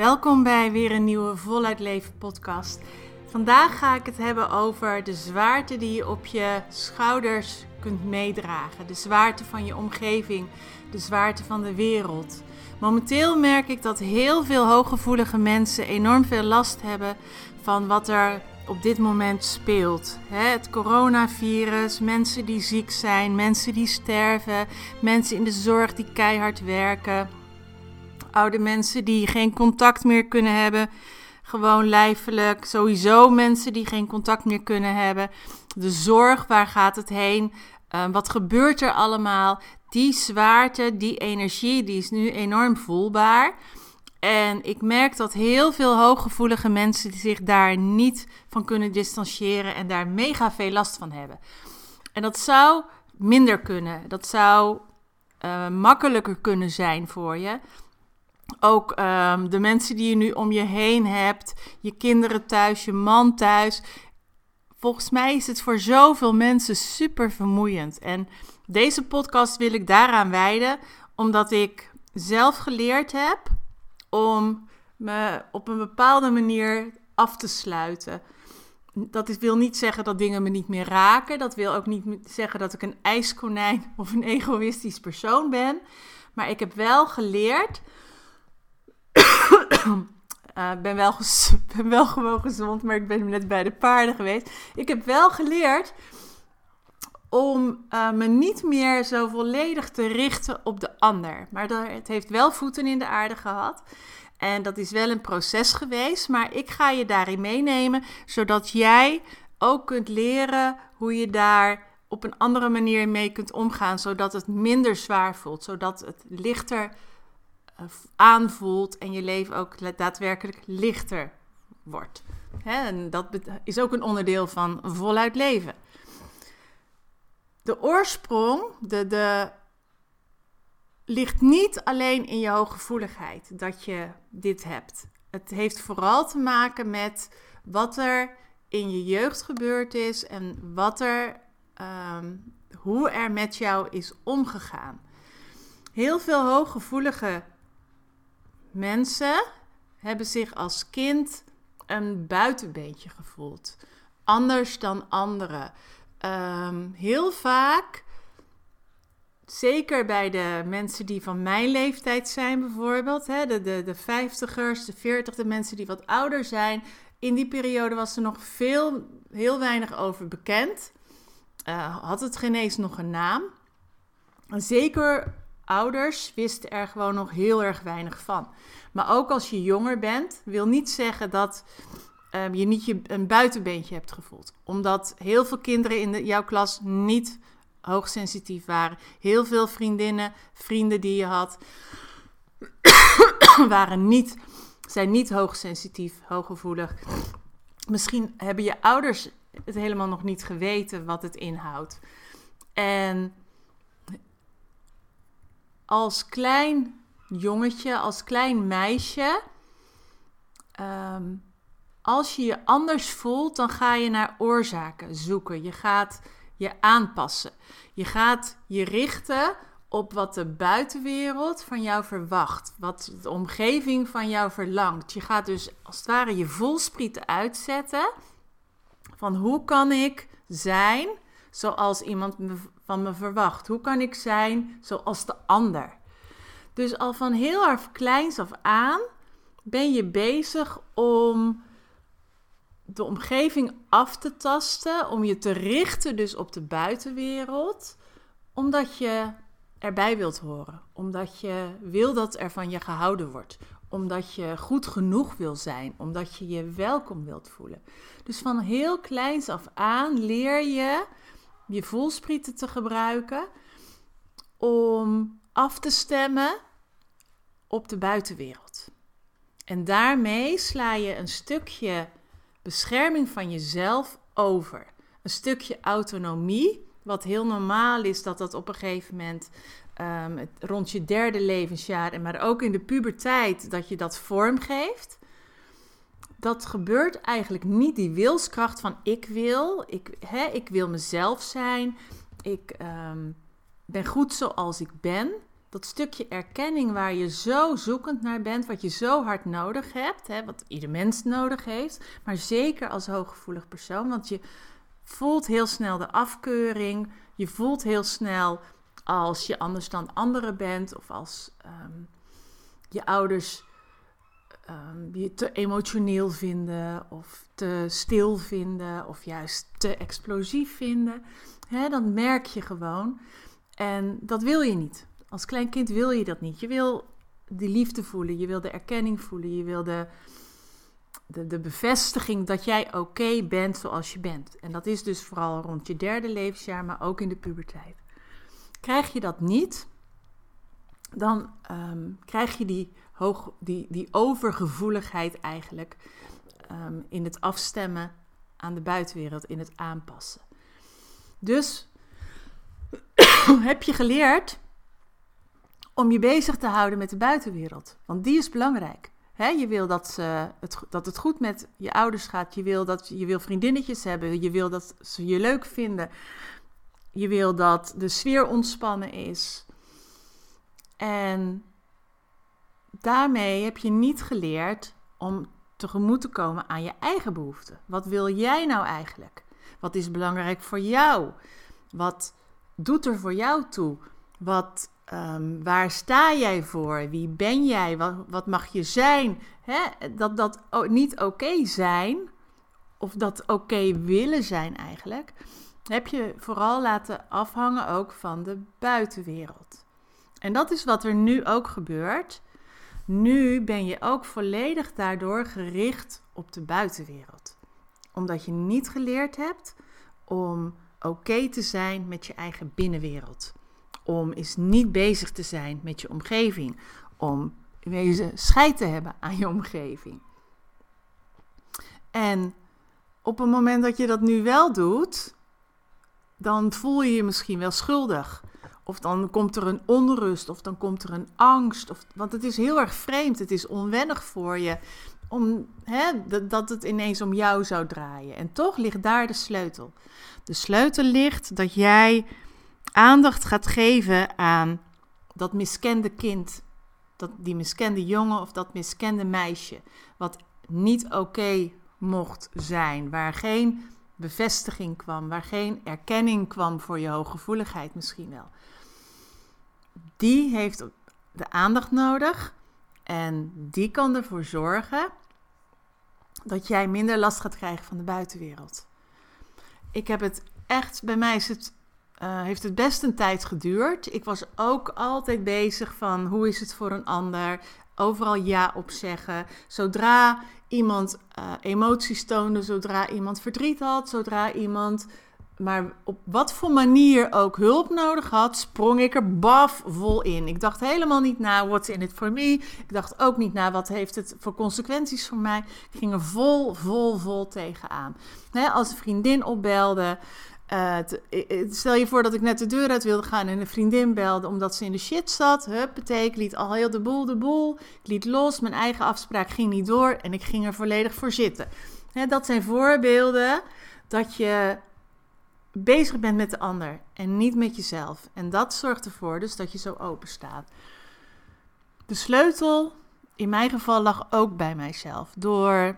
Welkom bij weer een nieuwe Voluit Leven podcast. Vandaag ga ik het hebben over de zwaarte die je op je schouders kunt meedragen. De zwaarte van je omgeving, de zwaarte van de wereld. Momenteel merk ik dat heel veel hooggevoelige mensen enorm veel last hebben van wat er op dit moment speelt. Het coronavirus, mensen die ziek zijn, mensen die sterven, mensen in de zorg die keihard werken oude mensen die geen contact meer kunnen hebben. Gewoon lijfelijk. Sowieso mensen die geen contact meer kunnen hebben. De zorg, waar gaat het heen? Uh, wat gebeurt er allemaal? Die zwaarte, die energie, die is nu enorm voelbaar. En ik merk dat heel veel hooggevoelige mensen zich daar niet van kunnen distancieren en daar mega veel last van hebben. En dat zou minder kunnen. Dat zou uh, makkelijker kunnen zijn voor je. Ook um, de mensen die je nu om je heen hebt, je kinderen thuis, je man thuis. Volgens mij is het voor zoveel mensen super vermoeiend. En deze podcast wil ik daaraan wijden, omdat ik zelf geleerd heb om me op een bepaalde manier af te sluiten. Dat wil niet zeggen dat dingen me niet meer raken. Dat wil ook niet zeggen dat ik een ijskonijn of een egoïstisch persoon ben. Maar ik heb wel geleerd uh, ben, wel ben wel gewoon gezond, maar ik ben net bij de paarden geweest. Ik heb wel geleerd om uh, me niet meer zo volledig te richten op de ander. Maar dat, het heeft wel voeten in de aarde gehad. En dat is wel een proces geweest. Maar ik ga je daarin meenemen, zodat jij ook kunt leren hoe je daar op een andere manier mee kunt omgaan. Zodat het minder zwaar voelt. Zodat het lichter eh, aanvoelt en je leven ook daadwerkelijk lichter wordt. En dat is ook een onderdeel van voluit leven. De oorsprong de, de, ligt niet alleen in je hooggevoeligheid dat je dit hebt. Het heeft vooral te maken met wat er in je jeugd gebeurd is en wat er, ehm, hoe er met jou is omgegaan. Heel veel hooggevoelige Mensen hebben zich als kind een buitenbeentje gevoeld. Anders dan anderen. Um, heel vaak, zeker bij de mensen die van mijn leeftijd zijn bijvoorbeeld, hè, de, de, de 50ers, de 40, de mensen die wat ouder zijn. In die periode was er nog veel, heel weinig over bekend. Uh, had het geen eens nog een naam. Zeker ouders wisten er gewoon nog heel erg weinig van. Maar ook als je jonger bent, wil niet zeggen dat um, je niet je, een buitenbeentje hebt gevoeld. Omdat heel veel kinderen in de, jouw klas niet hoogsensitief waren. Heel veel vriendinnen, vrienden die je had, waren niet, zijn niet hoogsensitief, hooggevoelig. Misschien hebben je ouders het helemaal nog niet geweten wat het inhoudt. En als klein jongetje, als klein meisje, ehm, als je je anders voelt, dan ga je naar oorzaken zoeken. Je gaat je aanpassen. Je gaat je richten op wat de buitenwereld van jou verwacht, wat de omgeving van jou verlangt. Je gaat dus als het ware je volsprieten uitzetten van hoe kan ik zijn zoals iemand van me verwacht? Hoe kan ik zijn zoals de ander? Dus al van heel erg kleins af aan ben je bezig om de omgeving af te tasten, om je te richten dus op de buitenwereld, omdat je erbij wilt horen, omdat je wil dat er van je gehouden wordt, omdat je goed genoeg wil zijn, omdat je je welkom wilt voelen. Dus van heel kleins af aan leer je je voelsprieten te gebruiken om af te stemmen op de buitenwereld. En daarmee sla je een stukje bescherming van jezelf over. Een stukje autonomie, wat heel normaal is dat dat op een gegeven moment um, rond je derde levensjaar en maar ook in de puberteit dat je dat vormgeeft. Dat gebeurt eigenlijk niet. Die wilskracht van ik wil, ik, hè, ik wil mezelf zijn, ik um, ben goed zoals ik ben. Dat stukje erkenning waar je zo zoekend naar bent, wat je zo hard nodig hebt, hè, wat ieder mens nodig heeft, maar zeker als hooggevoelig persoon, want je voelt heel snel de afkeuring, je voelt heel snel als je anders dan anderen bent of als um, je ouders um, je te emotioneel vinden of te stil vinden of juist te explosief vinden, hè, dan merk je gewoon. En dat wil je niet. Als klein kind wil je dat niet. Je wil die liefde voelen, je wil de erkenning voelen, je wil de, de, de bevestiging dat jij oké bent zoals je bent. En dat is dus vooral rond je derde levensjaar, maar ook in de puberteit. Krijg je dat niet, dan um, krijg je die, hoog, die, die overgevoeligheid eigenlijk um, in het afstemmen aan de buitenwereld, in het aanpassen. Dus heb je geleerd om je bezig te houden met de buitenwereld. Want die is belangrijk. je wil dat, ze, het, dat het goed met je ouders gaat. Je wil, dat, je wil vriendinnetjes hebben. Je wil dat ze je leuk vinden. Je wil dat de sfeer ontspannen is. En daarmee heb je niet geleerd om tegemoet te komen aan je eigen behoeften. Wat wil jij nou eigenlijk? Wat is belangrijk voor jou? Wat doet er voor jou toe? Wat Um, waar sta jij voor? Wie ben jij? Wat, wat mag je zijn? Dat dat niet oké zijn, of dat oké willen zijn eigenlijk, heb je vooral laten afhangen ook van de buitenwereld. En dat is wat er nu ook gebeurt. Nu ben je ook volledig daardoor gericht op de buitenwereld. Omdat je niet geleerd hebt om oké te zijn met je eigen binnenwereld om is niet bezig te zijn met je omgeving. Om wezen scheid te hebben aan je omgeving. En op het moment dat je dat nu wel doet, dan voel je je misschien wel schuldig. Of dan komt er een onrust, of dan komt er een angst. Of, want het is heel erg vreemd, het is onwennig voor je om, hè, dat het ineens om jou zou draaien. En toch ligt daar de sleutel. De sleutel ligt dat jij aandacht gaat geven aan dat miskende kind, dat, die miskende jongen of dat miskende meisje, wat niet oké mocht zijn, waar geen bevestiging kwam, waar geen erkenning kwam voor je hooggevoeligheid misschien wel. Die heeft de aandacht nodig en die kan ervoor zorgen dat jij minder last gaat krijgen van de buitenwereld. Ik heb het echt, bij mij is het uh, heeft het best een tijd geduurd. Ik was ook altijd bezig van hoe is het voor een ander. Overal ja op zeggen. Zodra iemand uh, emoties toonde, zodra iemand verdriet had, zodra iemand maar op wat voor manier ook hulp nodig had, sprong ik er baf vol in. Ik dacht helemaal niet na, what's in it for me? Ik dacht ook niet na, wat heeft het voor consequenties voor mij? Ik ging er vol, vol, vol tegenaan. Als een vriendin opbelde, uh, stel je voor dat ik net de deur uit wilde gaan en een vriendin belde omdat ze in de shit zat. Huppatee, ik liet al heel de boel de boel. Ik liet los, mijn eigen afspraak ging niet door en ik ging er volledig voor zitten. dat zijn voorbeelden dat je bezig bent met de ander en niet met jezelf. En dat zorgt ervoor dus dat je zo open staat. De sleutel in mijn geval lag ook bij mijzelf. Door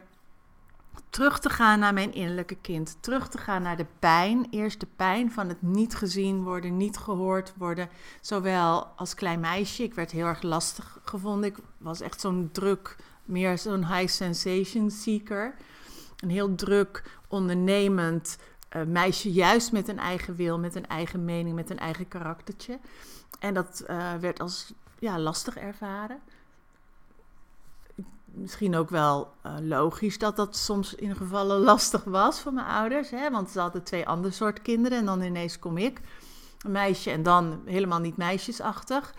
terug te gaan naar mijn innerlijke kind. Terug te gaan naar de pijn. Eerst de pijn van het niet gezien worden, niet gehoord worden. Zowel als klein meisje. Ik werd heel erg lastig gevonden. Ik was echt zo'n druk, meer zo'n high sensation seeker. Een heel druk, ondernemend uh, meisje, juist met een eigen wil, met een eigen mening, met een eigen karaktertje. En dat uh, werd als ja, lastig ervaren misschien ook wel uh, logisch dat dat soms in gevallen lastig was voor mijn ouders. Hè? Want ze hadden twee andere soort kinderen en dan ineens kom ik. Een meisje en dan helemaal niet meisjesachtig.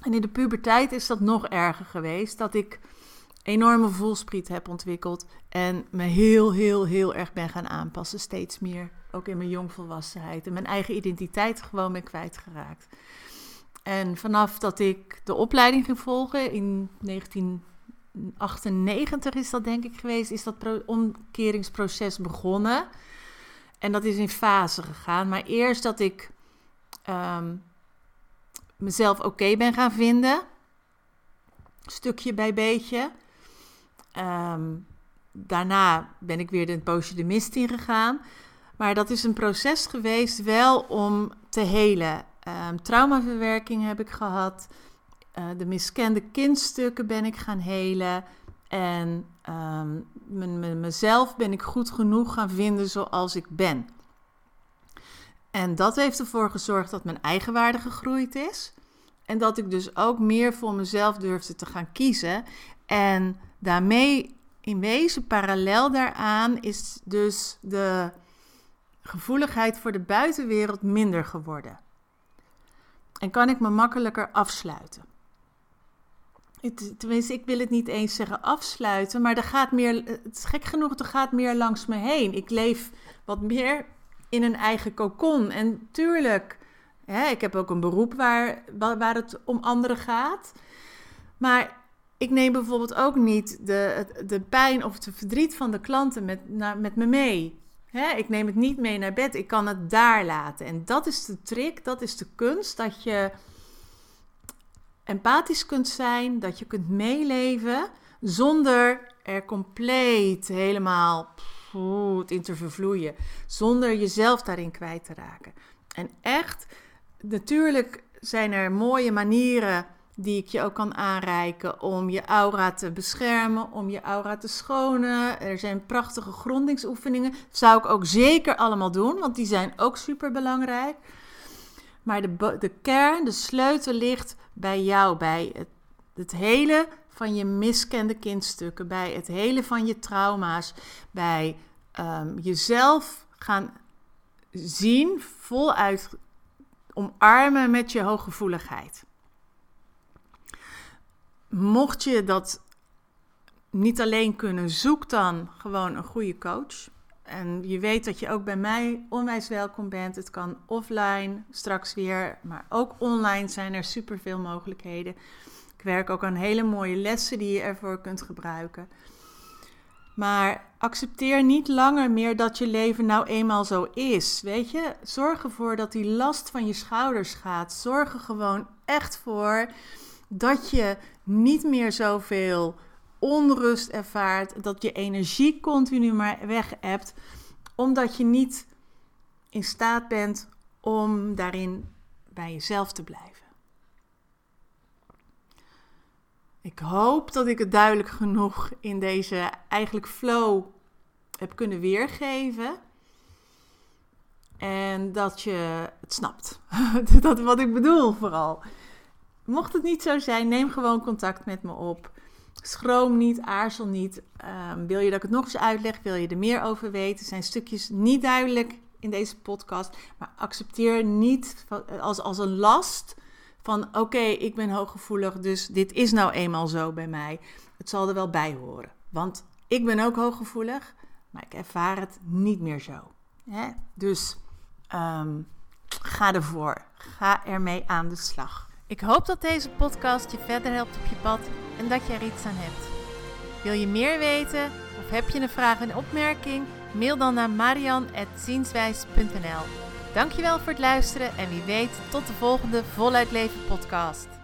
En in de puberteit is dat nog erger geweest. Dat ik enorme voelspriet heb ontwikkeld. En me heel, heel, heel erg ben gaan aanpassen. Steeds meer. Ook in mijn jongvolwassenheid. En mijn eigen identiteit gewoon ben kwijtgeraakt. En vanaf dat ik de opleiding ging volgen in 19 98 is dat denk ik geweest, is dat omkeringsproces begonnen. En dat is in fase gegaan. Maar eerst dat ik ehm, mezelf oké ben gaan vinden, stukje bij beetje. Ehm, daarna ben ik weer een poosje de mist ingegaan. Maar dat is een proces geweest wel om te helen. Um, traumaverwerking heb ik gehad. Uh, de miskende kindstukken ben ik gaan helen. En um, mezelf ben ik goed genoeg gaan vinden zoals ik ben. En dat heeft ervoor gezorgd dat mijn eigenwaarde gegroeid is. En dat ik dus ook meer voor mezelf durfde te gaan kiezen. En daarmee, in wezen parallel daaraan, is dus de gevoeligheid voor de buitenwereld minder geworden. En kan ik me makkelijker afsluiten. Tenminste, ik wil het niet eens zeggen afsluiten, maar er gaat meer, het is gek genoeg, er gaat meer langs me heen. Ik leef wat meer in een eigen kokon. En tuurlijk, hè, ik heb ook een beroep waar, waar het om anderen gaat. Maar ik neem bijvoorbeeld ook niet de, de pijn of het verdriet van de klanten met, met me mee. Ik neem het niet mee naar bed, ik kan het daar laten. En dat is de trick, dat is de kunst, dat je empathisch kunt zijn, dat je kunt meeleven zonder er compleet helemaal pff, in te vervloeien, zonder jezelf daarin kwijt te raken. En echt, natuurlijk zijn er mooie manieren die ik je ook kan aanreiken om je aura te beschermen, om je aura te schonen. Er zijn prachtige grondingsoefeningen. Dat zou ik ook zeker allemaal doen, want die zijn ook super belangrijk. Maar de, de kern, de sleutel ligt bij jou, bij het, het hele van je miskende kindstukken, bij het hele van je trauma's, bij um, jezelf gaan zien, voluit omarmen met je hooggevoeligheid. Mocht je dat niet alleen kunnen, zoek dan gewoon een goede coach. En je weet dat je ook bij mij onwijs welkom bent. Het kan offline straks weer, maar ook online zijn er superveel mogelijkheden. Ik werk ook aan hele mooie lessen die je ervoor kunt gebruiken. Maar accepteer niet langer meer dat je leven nou eenmaal zo is. Weet je, zorg ervoor dat die last van je schouders gaat. Zorg er gewoon echt voor dat je niet meer zoveel onrust ervaart, dat je energie continu maar weg hebt, omdat je niet in staat bent om daarin bij jezelf te blijven. Ik hoop dat ik het duidelijk genoeg in deze eigenlijk flow heb kunnen weergeven. En dat je het snapt. dat wat ik bedoel vooral. Mocht het niet zo zijn, neem gewoon contact met me op. Schroom niet, aarzel niet. Ehm, wil je dat ik het nog eens uitleg? Wil je er meer over weten? Zijn stukjes niet duidelijk in deze podcast. Maar accepteer niet als, als een last van oké, ik ben hooggevoelig, dus dit is nou eenmaal zo bij mij. Het zal er wel bij horen. Want ik ben ook hooggevoelig, maar ik ervaar het niet meer zo. Hè? Dus um, ga ervoor. Ga ermee aan de slag. Ik hoop dat deze podcast je verder helpt op je pad en dat je er iets aan hebt. Wil je meer weten of heb je een vraag en opmerking? Mail dan naar marian.zienswijs.nl Dankjewel voor het luisteren en wie weet tot de volgende Voluit Leven podcast.